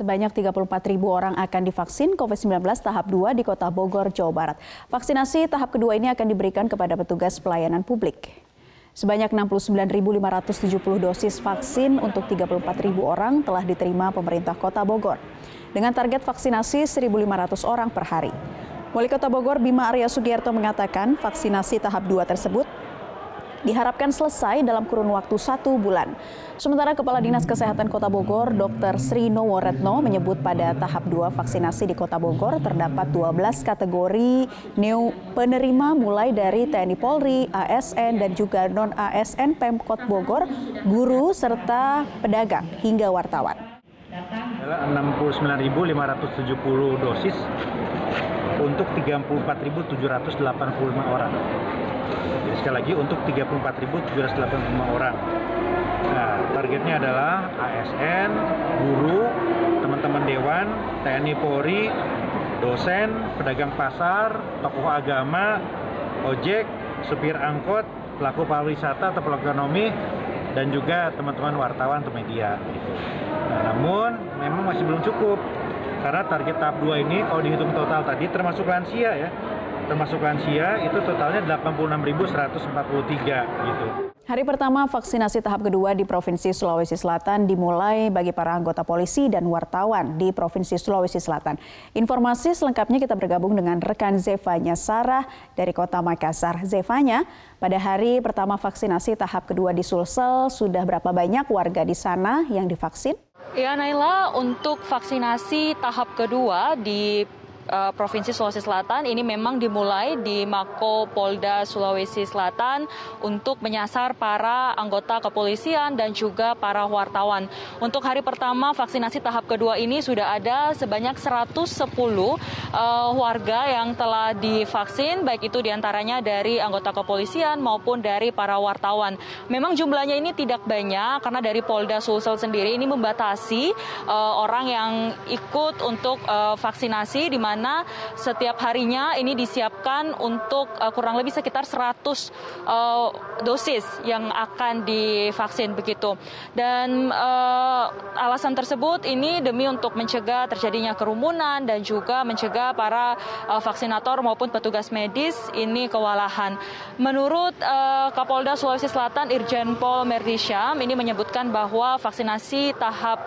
Sebanyak 34 ribu orang akan divaksin COVID-19 tahap 2 di kota Bogor, Jawa Barat. Vaksinasi tahap kedua ini akan diberikan kepada petugas pelayanan publik. Sebanyak 69.570 dosis vaksin untuk 34 ribu orang telah diterima pemerintah kota Bogor. Dengan target vaksinasi 1.500 orang per hari. Wali Kota Bogor Bima Arya Sugiarto mengatakan vaksinasi tahap 2 tersebut diharapkan selesai dalam kurun waktu satu bulan. Sementara Kepala Dinas Kesehatan Kota Bogor, Dr. Sri Noworetno menyebut pada tahap 2 vaksinasi di Kota Bogor terdapat 12 kategori neo penerima mulai dari TNI Polri, ASN, dan juga non-ASN Pemkot Bogor, guru, serta pedagang hingga wartawan. Adalah 69.570 dosis untuk 34.785 orang. Jadi sekali lagi untuk 34.785 orang. Nah, targetnya adalah ASN, guru, teman-teman dewan, TNI Polri, dosen, pedagang pasar, tokoh agama, ojek, supir angkot, pelaku pariwisata atau pelaku ekonomi, dan juga teman-teman wartawan atau media. Gitu. Nah, namun memang masih belum cukup karena target tahap 2 ini kalau dihitung total tadi termasuk lansia ya termasuk lansia itu totalnya 86.143 gitu. Hari pertama vaksinasi tahap kedua di Provinsi Sulawesi Selatan dimulai bagi para anggota polisi dan wartawan di Provinsi Sulawesi Selatan. Informasi selengkapnya kita bergabung dengan rekan Zevanya Sarah dari Kota Makassar. Zevanya, pada hari pertama vaksinasi tahap kedua di Sulsel, sudah berapa banyak warga di sana yang divaksin? Ya Naila, untuk vaksinasi tahap kedua di uh, Provinsi Sulawesi Selatan ini memang dimulai di Mako Polda Sulawesi Selatan untuk menyasar para anggota kepolisian dan juga para wartawan. Untuk hari pertama vaksinasi tahap kedua ini sudah ada sebanyak 110 uh, warga yang telah divaksin, baik itu di antaranya dari anggota kepolisian maupun dari para wartawan. Memang jumlahnya ini tidak banyak karena dari Polda Sulsel sendiri ini membatasi uh, orang yang ikut untuk uh, vaksinasi di mana mana setiap harinya ini disiapkan untuk uh, kurang lebih sekitar 100 uh, eh, dosis yang akan divaksin begitu. Dan uh, alasan tersebut ini demi untuk mencegah terjadinya kerumunan dan juga mencegah para vaksinator maupun petugas medis ini kewalahan. Menurut Kapolda Sulawesi Selatan Irjen Pol Merdisyam ini menyebutkan bahwa vaksinasi tahap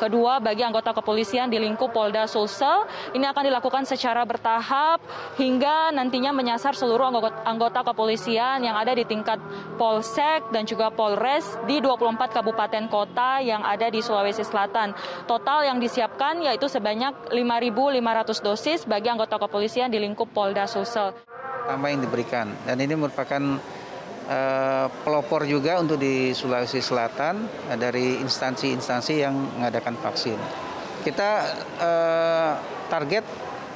kedua bagi anggota kepolisian di lingkup Polda Sulsel ini akan dilakukan secara bertahap hingga nantinya menyasar seluruh anggota kepolisian yang ada di tingkat Polsek dan juga Polres di 24 kabupaten kota yang ada di Sulawesi Selatan. Total yang disiapkan yaitu sebanyak 5.500 dosis bagi anggota kepolisian di lingkup Polda Sulsel. Tambah yang diberikan dan ini merupakan uh, pelopor juga untuk di Sulawesi Selatan uh, dari instansi-instansi yang mengadakan vaksin. Kita uh, target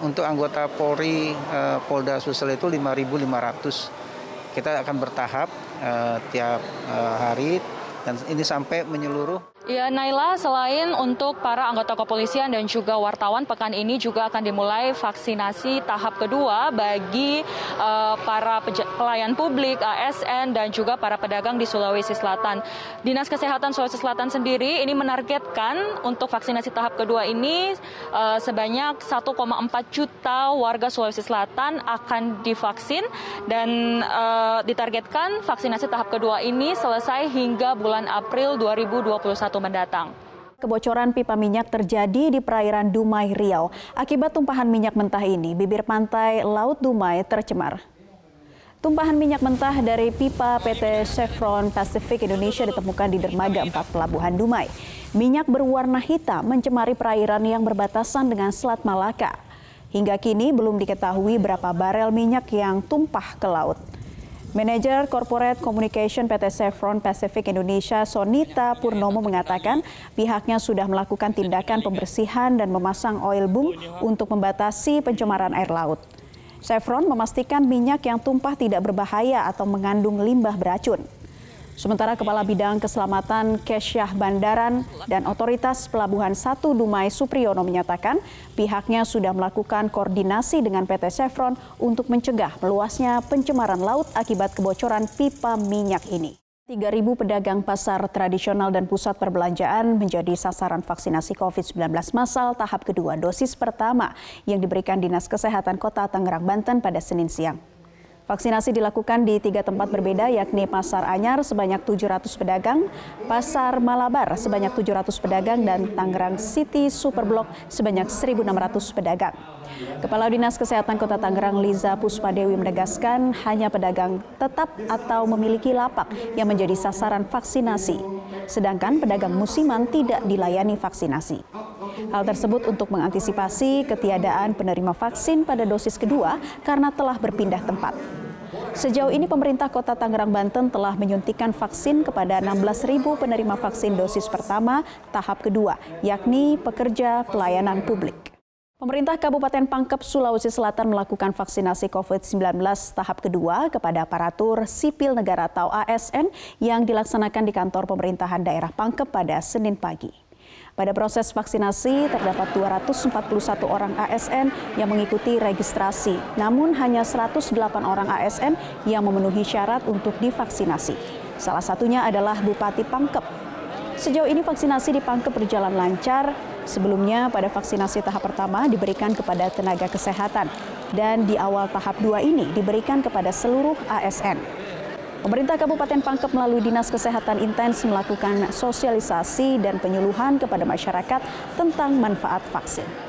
untuk anggota Polri uh, Polda Sulsel itu 5.500. Kita akan bertahap uh, tiap uh, hari dan ini sampai menyeluruh Ya, Naila, selain untuk para anggota kepolisian dan juga wartawan, pekan ini juga akan dimulai vaksinasi tahap kedua bagi uh, para pelayan publik, ASN, dan juga para pedagang di Sulawesi Selatan. Dinas Kesehatan Sulawesi Selatan sendiri ini menargetkan untuk vaksinasi tahap kedua ini uh, sebanyak 1,4 juta warga Sulawesi Selatan akan divaksin dan uh, ditargetkan vaksinasi tahap kedua ini selesai hingga bulan April 2021 mendatang. Kebocoran pipa minyak terjadi di perairan Dumai, Riau. Akibat tumpahan minyak mentah ini, bibir pantai Laut Dumai tercemar. Tumpahan minyak mentah dari pipa PT Chevron Pacific Indonesia ditemukan di dermaga 4 Pelabuhan Dumai. Minyak berwarna hitam mencemari perairan yang berbatasan dengan Selat Malaka. Hingga kini belum diketahui berapa barel minyak yang tumpah ke laut. Manager Corporate Communication PT Chevron Pacific Indonesia Sonita Purnomo mengatakan pihaknya sudah melakukan tindakan pembersihan dan memasang oil boom untuk membatasi pencemaran air laut. Chevron memastikan minyak yang tumpah tidak berbahaya atau mengandung limbah beracun. Sementara Kepala Bidang Keselamatan Kesyah Bandaran dan Otoritas Pelabuhan 1 Dumai Supriyono menyatakan pihaknya sudah melakukan koordinasi dengan PT Chevron untuk mencegah meluasnya pencemaran laut akibat kebocoran pipa minyak ini. 3.000 pedagang pasar tradisional dan pusat perbelanjaan menjadi sasaran vaksinasi COVID-19 massal tahap kedua dosis pertama yang diberikan Dinas Kesehatan Kota Tangerang, Banten pada Senin siang. Vaksinasi dilakukan di tiga tempat berbeda yakni Pasar Anyar sebanyak 700 pedagang, Pasar Malabar sebanyak 700 pedagang, dan Tangerang City Superblok sebanyak 1.600 pedagang. Kepala Dinas Kesehatan Kota Tangerang Liza Puspadewi menegaskan hanya pedagang tetap atau memiliki lapak yang menjadi sasaran vaksinasi, sedangkan pedagang musiman tidak dilayani vaksinasi. Hal tersebut untuk mengantisipasi ketiadaan penerima vaksin pada dosis kedua karena telah berpindah tempat. Sejauh ini pemerintah Kota Tangerang Banten telah menyuntikkan vaksin kepada 16.000 penerima vaksin dosis pertama tahap kedua, yakni pekerja pelayanan publik. Pemerintah Kabupaten Pangkep, Sulawesi Selatan melakukan vaksinasi COVID-19 tahap kedua kepada aparatur sipil negara atau ASN yang dilaksanakan di kantor pemerintahan daerah Pangkep pada Senin pagi. Pada proses vaksinasi terdapat 241 orang ASN yang mengikuti registrasi, namun hanya 108 orang ASN yang memenuhi syarat untuk divaksinasi. Salah satunya adalah Bupati Pangkep. Sejauh ini vaksinasi di Pangkep berjalan lancar. Sebelumnya pada vaksinasi tahap pertama diberikan kepada tenaga kesehatan dan di awal tahap dua ini diberikan kepada seluruh ASN. Pemerintah Kabupaten Pangkep melalui Dinas Kesehatan intens melakukan sosialisasi dan penyuluhan kepada masyarakat tentang manfaat vaksin.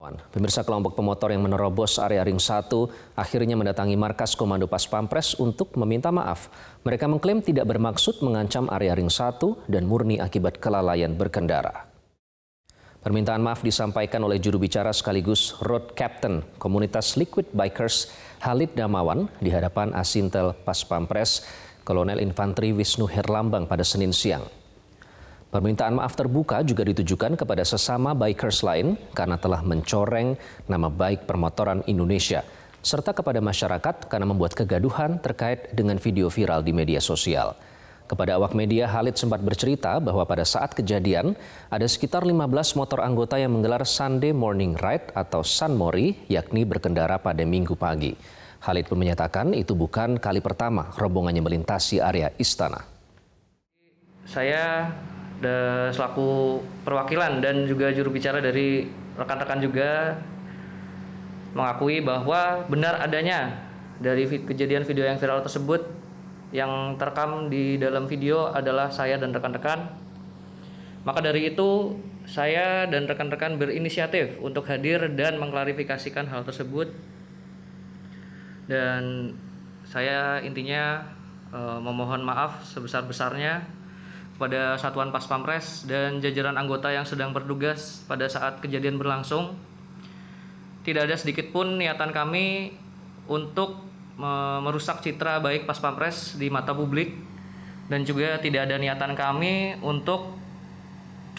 Pemirsa kelompok pemotor yang menerobos area ring 1 akhirnya mendatangi markas Komando Pas Pampres untuk meminta maaf. Mereka mengklaim tidak bermaksud mengancam area ring 1 dan murni akibat kelalaian berkendara. Permintaan maaf disampaikan oleh juru bicara sekaligus road captain komunitas Liquid Bikers Halid Damawan di hadapan Asintel Pas Pampres Kolonel Infanteri Wisnu Herlambang pada Senin siang. Permintaan maaf terbuka juga ditujukan kepada sesama bikers lain karena telah mencoreng nama baik permotoran Indonesia serta kepada masyarakat karena membuat kegaduhan terkait dengan video viral di media sosial. Kepada awak media, Halid sempat bercerita bahwa pada saat kejadian ada sekitar 15 motor anggota yang menggelar Sunday Morning Ride atau Sunmori, yakni berkendara pada minggu pagi. Halid pun menyatakan itu bukan kali pertama rombongannya melintasi area istana. Saya selaku perwakilan dan juga juru bicara dari rekan-rekan juga mengakui bahwa benar adanya dari kejadian video yang viral tersebut yang terekam di dalam video adalah saya dan rekan-rekan. Maka dari itu, saya dan rekan-rekan berinisiatif untuk hadir dan mengklarifikasikan hal tersebut. Dan saya intinya e, memohon maaf sebesar-besarnya kepada Satuan Pas Pampres dan jajaran anggota yang sedang bertugas pada saat kejadian berlangsung. Tidak ada sedikit pun niatan kami untuk merusak citra baik pas pampres di mata publik dan juga tidak ada niatan kami untuk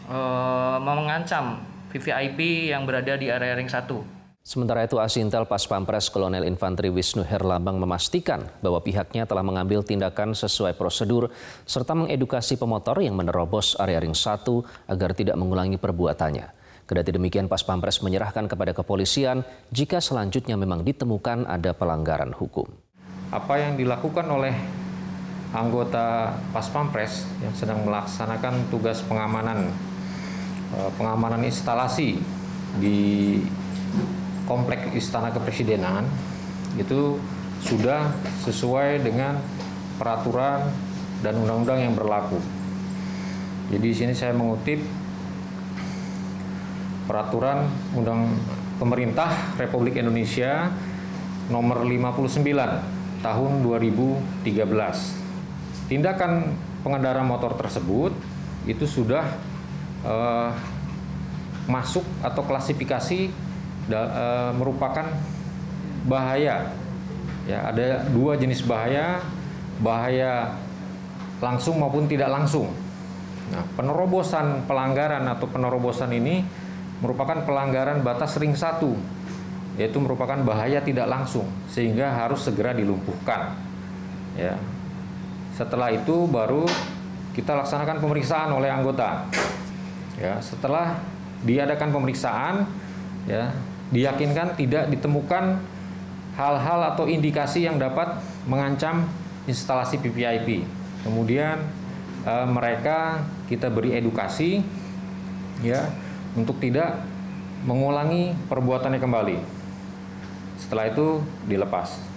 uh, mengancam VVIP yang berada di area ring 1. Sementara itu Asintel Pas Pampres Kolonel Infanteri Wisnu Herlambang memastikan bahwa pihaknya telah mengambil tindakan sesuai prosedur serta mengedukasi pemotor yang menerobos area ring 1 agar tidak mengulangi perbuatannya. Kedati demikian Pas Pampres menyerahkan kepada kepolisian jika selanjutnya memang ditemukan ada pelanggaran hukum. Apa yang dilakukan oleh anggota Pas Pampres yang sedang melaksanakan tugas pengamanan eh, pengamanan instalasi di komplek Istana Kepresidenan itu sudah sesuai dengan peraturan dan undang-undang yang berlaku. Jadi di sini saya mengutip peraturan undang pemerintah Republik Indonesia nomor 59 tahun 2013. Tindakan pengendara motor tersebut itu sudah uh, masuk atau klasifikasi da, uh, merupakan bahaya. Ya, ada dua jenis bahaya, bahaya langsung maupun tidak langsung. Nah, penerobosan pelanggaran atau penerobosan ini merupakan pelanggaran batas ring satu, yaitu merupakan bahaya tidak langsung sehingga harus segera dilumpuhkan. Ya. Setelah itu baru kita laksanakan pemeriksaan oleh anggota. Ya, setelah diadakan pemeriksaan, ya, diyakinkan tidak ditemukan hal-hal atau indikasi yang dapat mengancam instalasi PPIP. Kemudian uh, mereka kita beri edukasi ya untuk tidak mengulangi perbuatannya kembali. Setelah itu dilepas.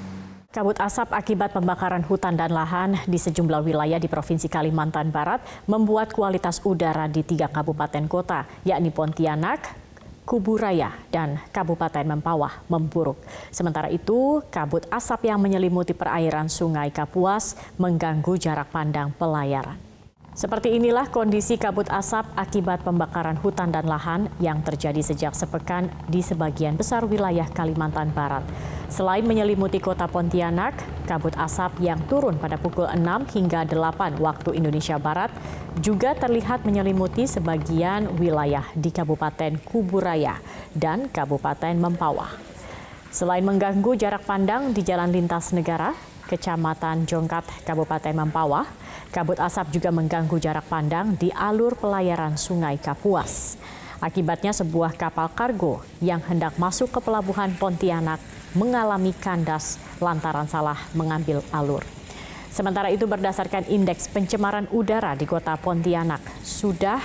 Kabut asap akibat pembakaran hutan dan lahan di sejumlah wilayah di Provinsi Kalimantan Barat membuat kualitas udara di tiga kabupaten kota, yakni Pontianak, Kuburaya, dan Kabupaten Mempawah memburuk. Sementara itu, kabut asap yang menyelimuti perairan Sungai Kapuas mengganggu jarak pandang pelayaran. Seperti inilah kondisi kabut asap akibat pembakaran hutan dan lahan yang terjadi sejak sepekan di sebagian besar wilayah Kalimantan Barat. Selain menyelimuti kota Pontianak, kabut asap yang turun pada pukul 6 hingga 8 waktu Indonesia Barat juga terlihat menyelimuti sebagian wilayah di Kabupaten Kuburaya dan Kabupaten Mempawah. Selain mengganggu jarak pandang di jalan lintas negara, Kecamatan Jongkat, Kabupaten Mempawah, Kabut asap juga mengganggu jarak pandang di alur pelayaran Sungai Kapuas. Akibatnya sebuah kapal kargo yang hendak masuk ke pelabuhan Pontianak mengalami kandas lantaran salah mengambil alur. Sementara itu berdasarkan indeks pencemaran udara di kota Pontianak sudah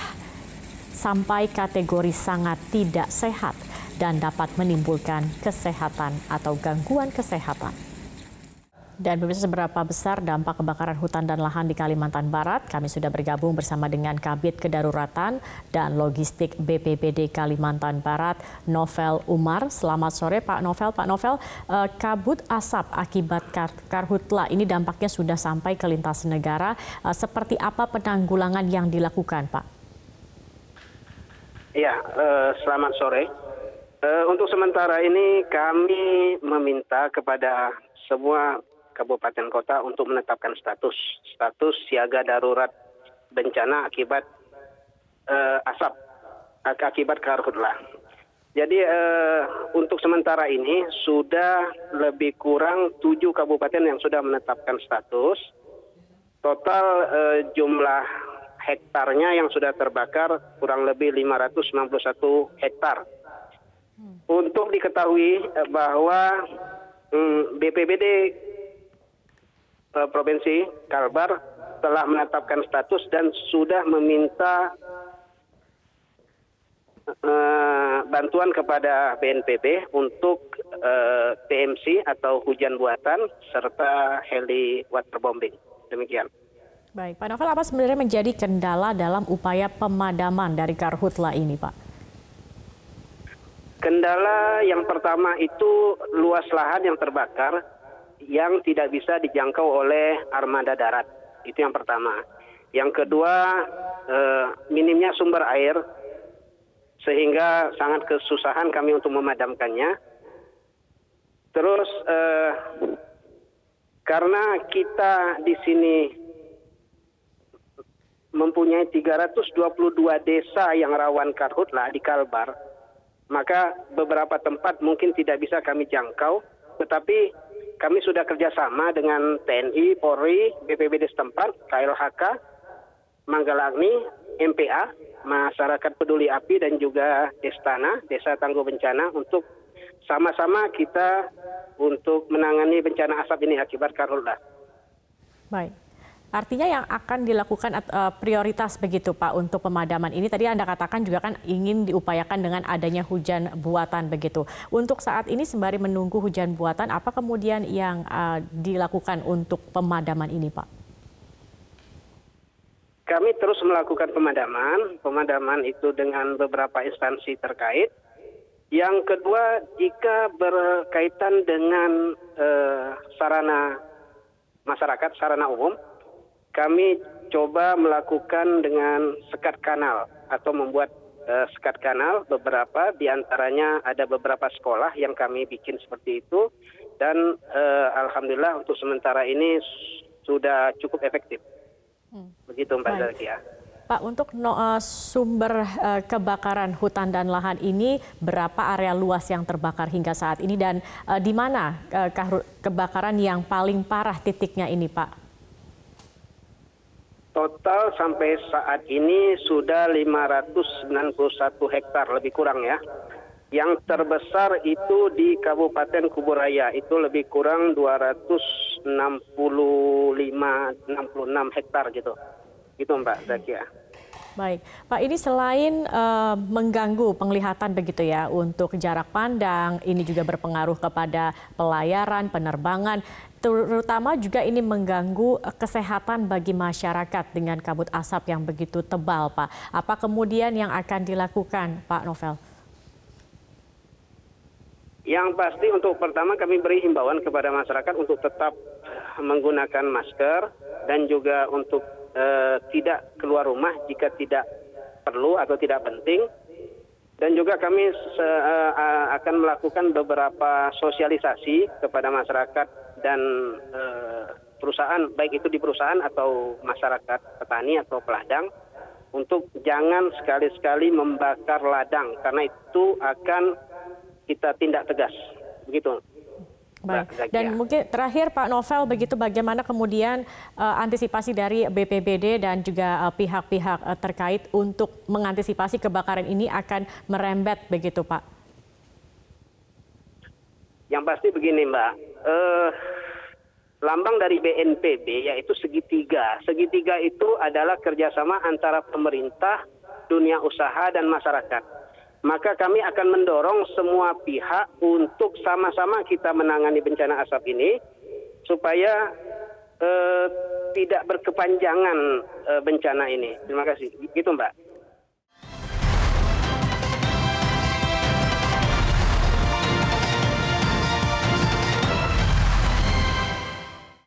sampai kategori sangat tidak sehat dan dapat menimbulkan kesehatan atau gangguan kesehatan. Dan pemirsa seberapa besar dampak kebakaran hutan dan lahan di Kalimantan Barat? Kami sudah bergabung bersama dengan Kabit Kedaruratan dan Logistik BPBD Kalimantan Barat, Novel Umar. Selamat sore Pak Novel. Pak Novel, eh, kabut asap akibat kar karhutla ini dampaknya sudah sampai ke lintas negara. Eh, seperti apa penanggulangan yang dilakukan Pak? Ya, uh, selamat sore. Uh, untuk sementara ini kami meminta kepada semua kabupaten kota untuk menetapkan status status siaga darurat bencana akibat uh, asap akibat karhutlah. Jadi uh, untuk sementara ini sudah lebih kurang tujuh kabupaten yang sudah menetapkan status. Total uh, jumlah hektarnya yang sudah terbakar kurang lebih 591 hektar. Untuk diketahui bahwa um, BPBD provinsi Kalbar telah menetapkan status dan sudah meminta uh, bantuan kepada BNPB untuk uh, eh, PMC atau hujan buatan serta heli waterbombing. Demikian. Baik, Pak Novel, apa sebenarnya menjadi kendala dalam upaya pemadaman dari karhutla ini, Pak? Kendala yang pertama itu luas lahan yang terbakar yang tidak bisa dijangkau oleh armada darat. Itu yang pertama. Yang kedua, eh, minimnya sumber air sehingga sangat kesusahan kami untuk memadamkannya. Terus eh, karena kita di sini mempunyai 322 desa yang rawan karhutlah di Kalbar, maka beberapa tempat mungkin tidak bisa kami jangkau, tetapi kami sudah kerjasama dengan TNI, Polri, BPBD setempat, KLHK, Manggalagni, MPA, Masyarakat Peduli Api dan juga Destana, Desa Tangguh Bencana untuk sama-sama kita untuk menangani bencana asap ini akibat karhutlah. Baik. Artinya yang akan dilakukan uh, prioritas begitu Pak untuk pemadaman ini tadi Anda katakan juga kan ingin diupayakan dengan adanya hujan buatan begitu. Untuk saat ini sembari menunggu hujan buatan apa kemudian yang uh, dilakukan untuk pemadaman ini Pak? Kami terus melakukan pemadaman, pemadaman itu dengan beberapa instansi terkait. Yang kedua, jika berkaitan dengan uh, sarana masyarakat, sarana umum, kami coba melakukan dengan sekat kanal atau membuat uh, sekat kanal beberapa di antaranya ada beberapa sekolah yang kami bikin seperti itu dan uh, alhamdulillah untuk sementara ini sudah cukup efektif. Hmm. Begitu Mbak Zakia. Pak, untuk no, uh, sumber uh, kebakaran hutan dan lahan ini, berapa area luas yang terbakar hingga saat ini dan uh, di mana uh, kebakaran yang paling parah titiknya ini, Pak? Total sampai saat ini sudah 591 hektar lebih kurang ya. Yang terbesar itu di Kabupaten Kuburaya itu lebih kurang 200 66 hektar gitu. Gitu Mbak Zakia. Baik, Pak ini selain uh, mengganggu penglihatan begitu ya untuk jarak pandang, ini juga berpengaruh kepada pelayaran, penerbangan, terutama juga ini mengganggu kesehatan bagi masyarakat dengan kabut asap yang begitu tebal, Pak. Apa kemudian yang akan dilakukan, Pak Novel? Yang pasti untuk pertama kami beri himbauan kepada masyarakat untuk tetap menggunakan masker dan juga untuk eh, tidak keluar rumah jika tidak perlu atau tidak penting. Dan juga kami se, eh, akan melakukan beberapa sosialisasi kepada masyarakat dan eh, perusahaan, baik itu di perusahaan atau masyarakat petani atau peladang, untuk jangan sekali-sekali membakar ladang karena itu akan kita tindak tegas. Begitu. Baik. Dan mungkin terakhir Pak Novel begitu bagaimana kemudian uh, antisipasi dari BPBD dan juga uh, pihak-pihak uh, terkait untuk mengantisipasi kebakaran ini akan merembet begitu Pak? Yang pasti begini Mbak, uh, lambang dari BNPB yaitu segitiga. Segitiga itu adalah kerjasama antara pemerintah, dunia usaha dan masyarakat maka kami akan mendorong semua pihak untuk sama-sama kita menangani bencana asap ini supaya eh, tidak berkepanjangan eh, bencana ini. Terima kasih. Gitu Mbak.